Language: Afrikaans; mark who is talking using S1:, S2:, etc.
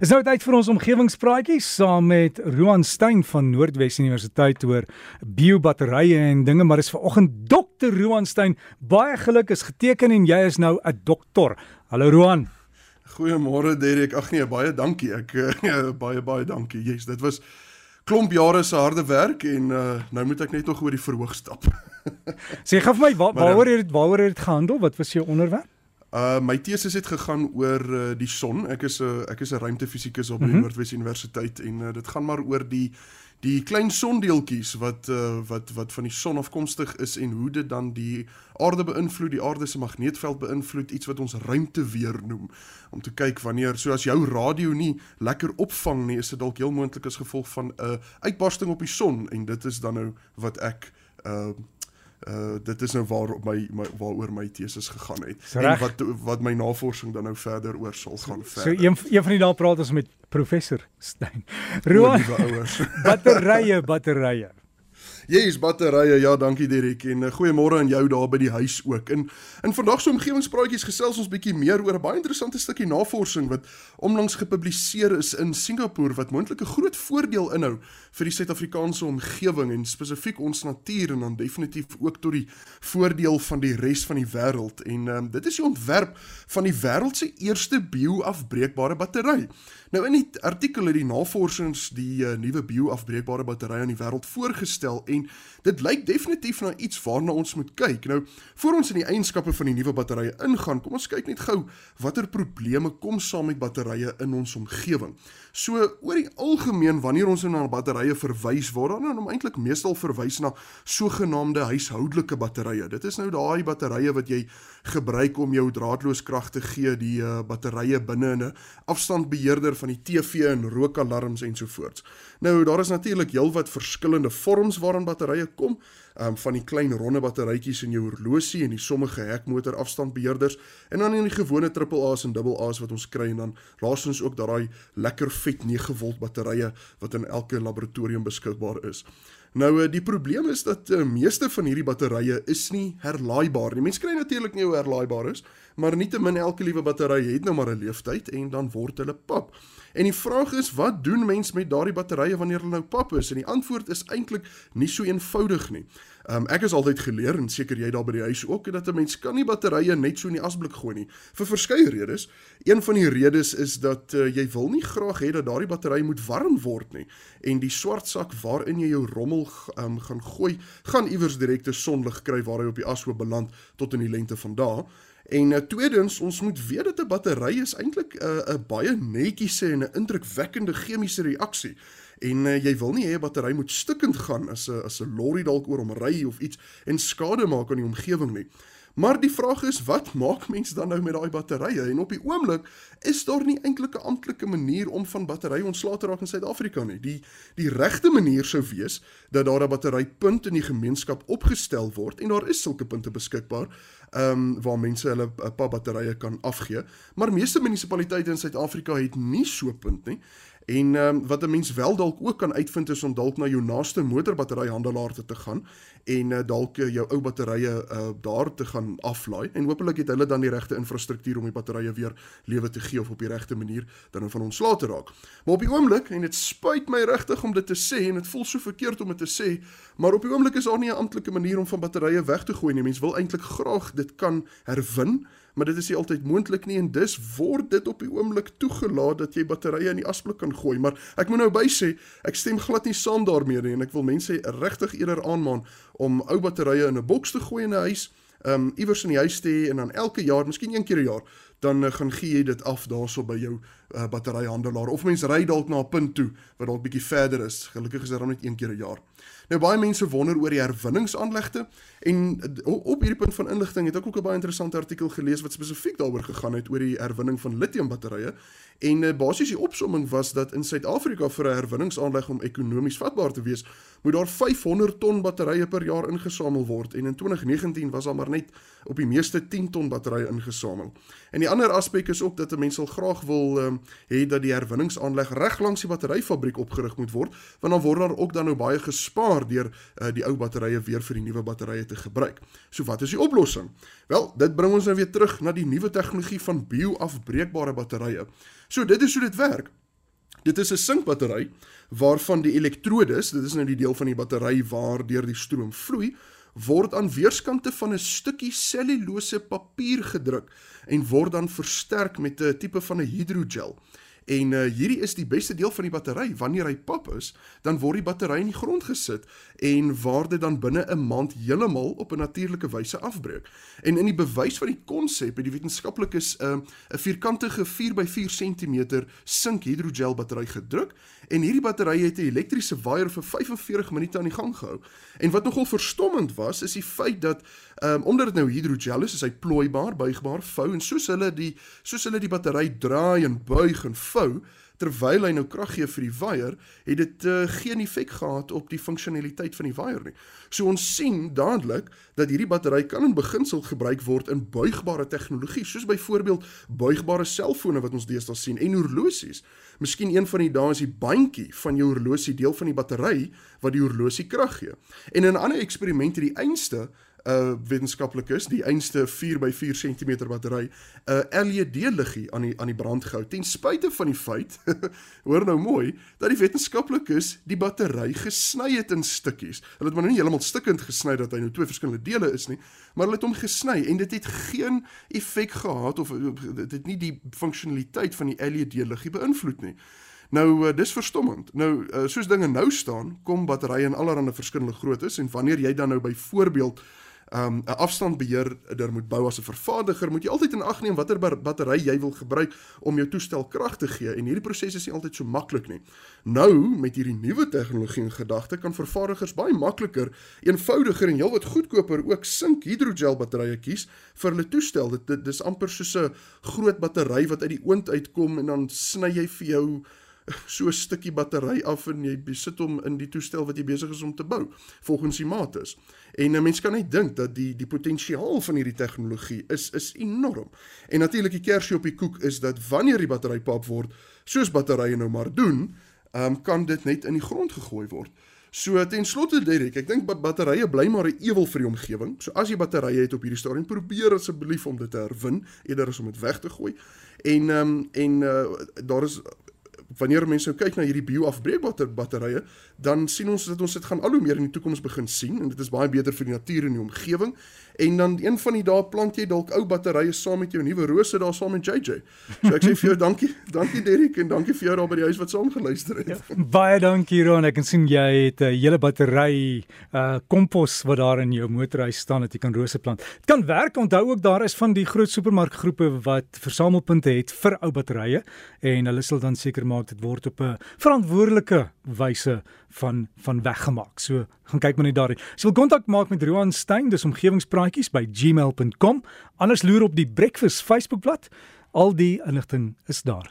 S1: Is nou tyd vir ons omgewingspraatjies saam met Roan Stein van Noordwes Universiteit oor biobatterye en dinge, maar is vanoggend Dr. Roan Stein. Baie geluk is geteken en jy is nou 'n dokter. Hallo Roan.
S2: Goeiemôre Derek. Ag nee, baie dankie. Ek uh, baie baie dankie. Yes, dit was klomp jare se harde werk en uh, nou moet ek net nog oor die verhoog stap.
S1: Sê gou vir my waar, waaroor het dit waaroor het dit gehandel? Wat was jou onderwerp?
S2: Uh my teses het gegaan oor uh, die son. Ek is 'n uh, ek is 'n ruimtefisikus op die mm -hmm. Noordwes Universiteit en uh, dit gaan maar oor die die klein sondeeltjies wat uh, wat wat van die son afkomstig is en hoe dit dan die aarde beïnvloed, die aarde se magneetveld beïnvloed, iets wat ons ruimteweer noem. Om te kyk wanneer so as jou radio nie lekker opvang nie, is dit dalk heel moontlik as gevolg van 'n uh, uitbarsting op die son en dit is dan nou wat ek uh uh dit is nou waar op my, my waaroor my teses gegaan het en wat wat my navorsing dan nou verder oor sal gaan verder.
S1: So een een van die dae praat ons met professor Stein. Roan ouers. batterye, batterye.
S2: Jy's batterye. Ja, dankie Dirk en uh, goeiemôre aan jou daar by die huis ook. In in vandag se omgewingspraatjies gesels ons bietjie meer oor 'n baie interessante stukkie navorsing wat onlangs gepubliseer is in Singapore wat moontlik 'n groot voordeel inhou vir die Suid-Afrikaanse omgewing en spesifiek ons natuur en dan definitief ook tot die voordeel van die res van die wêreld. En um, dit is die ontwerp van die wêreld se eerste bio-afbreekbare battery. Nou in die artikel het die navorsers die uh, nuwe bio-afbreekbare battery aan die wêreld voorgestel en dit lyk definitief na iets waarna ons moet kyk. Nou, voor ons in die eienskappe van die nuwe batterye ingaan, kom ons kyk net gou watter probleme kom saam met batterye in ons omgewing. So, oor die algemeen wanneer ons na batterye verwys, word dan nou eintlik meestal verwys na sogenaamde huishoudelike batterye. Dit is nou daai batterye wat jy gebruik om jou draadloos krag te gee, die uh, batterye binne in 'n afstandbeheerder van die TV en rookalarms ensovoorts. Nou daar is natuurlik heelwat verskillende vorms waarin batterye kom, um, van die klein ronde batterytjies in jou horlosie en die sommige hekmotor afstandbeheerders en dan in die gewone AAA's en AA's wat ons kry en dan laastens ook daai lekker vet 9 volt batterye wat in elke laboratorium beskikbaar is. Nou eh, die probleem is dat die uh, meeste van hierdie batterye is nie herlaaibaar nie. Mense kry natuurlik nie hoe herlaaibaar is, maar nietemin elke liewe battery het nou maar 'n leeftyd en dan word hulle pap. En die vraag is, wat doen mens met daardie batterye wanneer hulle nou pap is? En die antwoord is eintlik nie so eenvoudig nie. Um, ek is altyd geleer en seker jy daar by die huis ook dat 'n mens kan nie batterye net so in die asblik gooi nie vir verskeie redes. Een van die redes is dat uh, jy wil nie graag hê dat daardie battery moet warm word nie en die swart sak waarin jy jou rommel um, gaan gooi, gaan iewers direkte sonlig kry waar hy op die ashoop beland tot in die lengte van daardie En uh, tweedens, ons moet weet dat 'n battery is eintlik 'n uh, baie netjiese en 'n indrukwekkende chemiese reaksie. En uh, jy wil nie hê 'n battery moet stikkend gaan as 'n as 'n lorry dalk oor hom ry of iets en skade maak aan die omgewing nie. Maar die vraag is wat maak mense dan nou met daai batterye? En op die oomblik is daar nie eintlik 'n amptelike manier om van batterye ontslae te raak in Suid-Afrika nie. Die die regte manier sou wees dat daar 'n batterypunt in die gemeenskap opgestel word en daar is sulke punte beskikbaar ehm um, waar mense hulle 'n eh, paar batterye kan afgee. Maar meeste munisipaliteite in Suid-Afrika het nie so 'n punt nie. En ehm um, wat 'n mens wel dalk ook kan uitvind is om dalk na jou naaste motorbatteryhandelaar te, te gaan en uh, dalk uh, jou ou batterye uh, daar te gaan aflaai en hopelik het hulle dan die regte infrastruktuur om die batterye weer lewe te gee of op die regte manier dan van ons laat raak. Maar op die oomblik en dit spyt my regtig om dit te sê en dit voel so verkeerd om dit te sê, maar op die oomblik is daar nie 'n amptelike manier om van batterye weg te gooi nie. Mense wil eintlik graag dit kan herwin maar dit is nie altyd moontlik nie en dus word dit op die oomblik toegelaat dat jy batterye in die asblik kan gooi. Maar ek moet nou by sê ek stem glad nie saam daarmee nie en ek wil mense regtig eerder aanmaan om ou batterye in 'n boks te gooi in 'n huis um iewers in die huis te hê en dan elke jaar miskien een keer 'n jaar dan uh, gaan gee jy dit af daarso by jou uh, batteryhandelaar. Of mens ry dalk na 'n punt toe wat dalk bietjie verder is. Gelukkig is dit dan net een keer 'n jaar Nou baie mense wonder oor die herwinningsaanlegte en op hierdie punt van inligting het ek ook 'n baie interessante artikel gelees wat spesifiek daaroor gegaan het oor die herwinning van lithiumbatterye en uh, basies die opsomming was dat in Suid-Afrika vir 'n herwinningsaanleg om ekonomies vatbaar te wees, moet daar 500 ton batterye per jaar ingesamel word en in 2019 was daar maar net op die meeste 10 ton batterye ingesamel. En die ander aspek is ook dat 'n mens sal graag wil um, hê dat die herwinningsaanleg reg langs die batteryfabriek opgerig moet word, want dan word daar ook dan nou baie gespaar jaar deur uh, die ou batterye weer vir die nuwe batterye te gebruik. So wat is die oplossing? Wel, dit bring ons nou weer terug na die nuwe tegnologie van bio-afbreekbare batterye. So dit is hoe dit werk. Dit is 'n sinkbattery waarvan die elektrodes, dit is nou die deel van die battery waar deur die stroom vloei, word aan weerskante van 'n stukkie selulose papier gedruk en word dan versterk met 'n tipe van 'n hidrogel. En uh, hierdie is die beste deel van die battery. Wanneer hy pap is, dan word die battery in die grond gesit en word dit dan binne 'n maand heeltemal op 'n natuurlike wyse afbreek. En in die bewys van die konsep het die wetenskaplikes 'n uh, 'n vierkantige 4 by 4 cm sink hidrogel battery gedruk en hierdie battery het 'n elektriese waier vir 45 minute aan die gang gehou. En wat nogal verstommend was, is die feit dat um, omdat dit nou hidrogel is, is hy plooibaar, buigbaar, vou en soos hulle die soos hulle die battery draai en buig en vou terwyl hy nou krag gee vir die waier, het dit uh, geen effek gehad op die funksionaliteit van die waier nie. So ons sien dadelik dat hierdie battery kan in beginsel gebruik word in buigbare tegnologie, soos byvoorbeeld buigbare selfone wat ons deesdae sien en horlosies. Miskien een van die dae is die bandjie van jou horlosie deel van die battery wat die horlosie krag gee. En in 'n ander eksperiment het die einste uh, wetenskaplikes die einste 4 by 4 cm battery 'n uh, LED liggie aan die aan die brand gehou ten spyte van die feit hoor nou mooi dat die wetenskaplikes die battery gesny het in stukkies. Hulle het maar nou nie heeltemal stukkend gesny dat hy nou twee verskillende dele is nie, maar hulle het hom gesny en dit het geen effek gehad of dit het nie die funksionaliteit van die LED liggie beïnvloed nie. Nou uh, dis verstommend. Nou uh, soos dinge nou staan, kom batterye in allerlei verskillende groottes en wanneer jy dan nou byvoorbeeld um 'n afstandbeheerder moet bou as 'n vervaardiger, moet jy altyd in ag neem watter battery jy wil gebruik om jou toestel krag te gee en hierdie proses is nie altyd so maklik nie. Nou met hierdie nuwe tegnologie in gedagte kan vervaardigers baie makliker, eenvoudiger en heelwat goedkoper ook sink hidrogel batterye kies vir hulle toestel. Dit, dit dis amper soos 'n groot battery wat uit die oond uitkom en dan sny jy vir jou so 'n stukkie battery af en jy besit hom in die toestel wat jy besig is om te bou volgens die mates. En 'n mens kan net dink dat die die potensiaal van hierdie tegnologie is is enorm. En natuurlik die kersie op die koek is dat wanneer die battery pap word, soos batterye nou maar doen, um, kan dit net in die grond gegooi word. So ten slotte Derek, ek dink batterye bly maar 'n ewel vir die omgewing. So as jy batterye het op hierdie stadium, probeer asseblief om dit te herwin eerder as om dit weg te gooi. En ehm um, en uh, daar is wanneer mense nou kyk na hierdie bioafbreekbare batterye, dan sien ons dat ons dit gaan al hoe meer in die toekoms begin sien en dit is baie beter vir die natuur en die omgewing. En dan een van die dae plant jy dalk ou batterye saam met jou nuwe rose daar saam met JJ. So ek sê vir jou dankie, dankie Derrick en dankie vir jou daar by die huis wat saam geluister het. Ja,
S1: baie dankie Ron, ek kan sien jy het 'n hele battery uh kompos wat daar in jou motorhuis staan dat jy kan rose plant. Dit kan werk, onthou ook daar is van die groot supermarkgroepe wat versamelpunte het vir ou batterye en hulle sal dan seker maak dit word op 'n verantwoordelike wyse van van weggemaak. So gaan kyk maar net daarin. As so, jy wil kontak maak met Roan Stein, dis omgewingspraatjies by gmail.com. Anders loer op die Breakfast Facebookblad. Al die inligting is daar.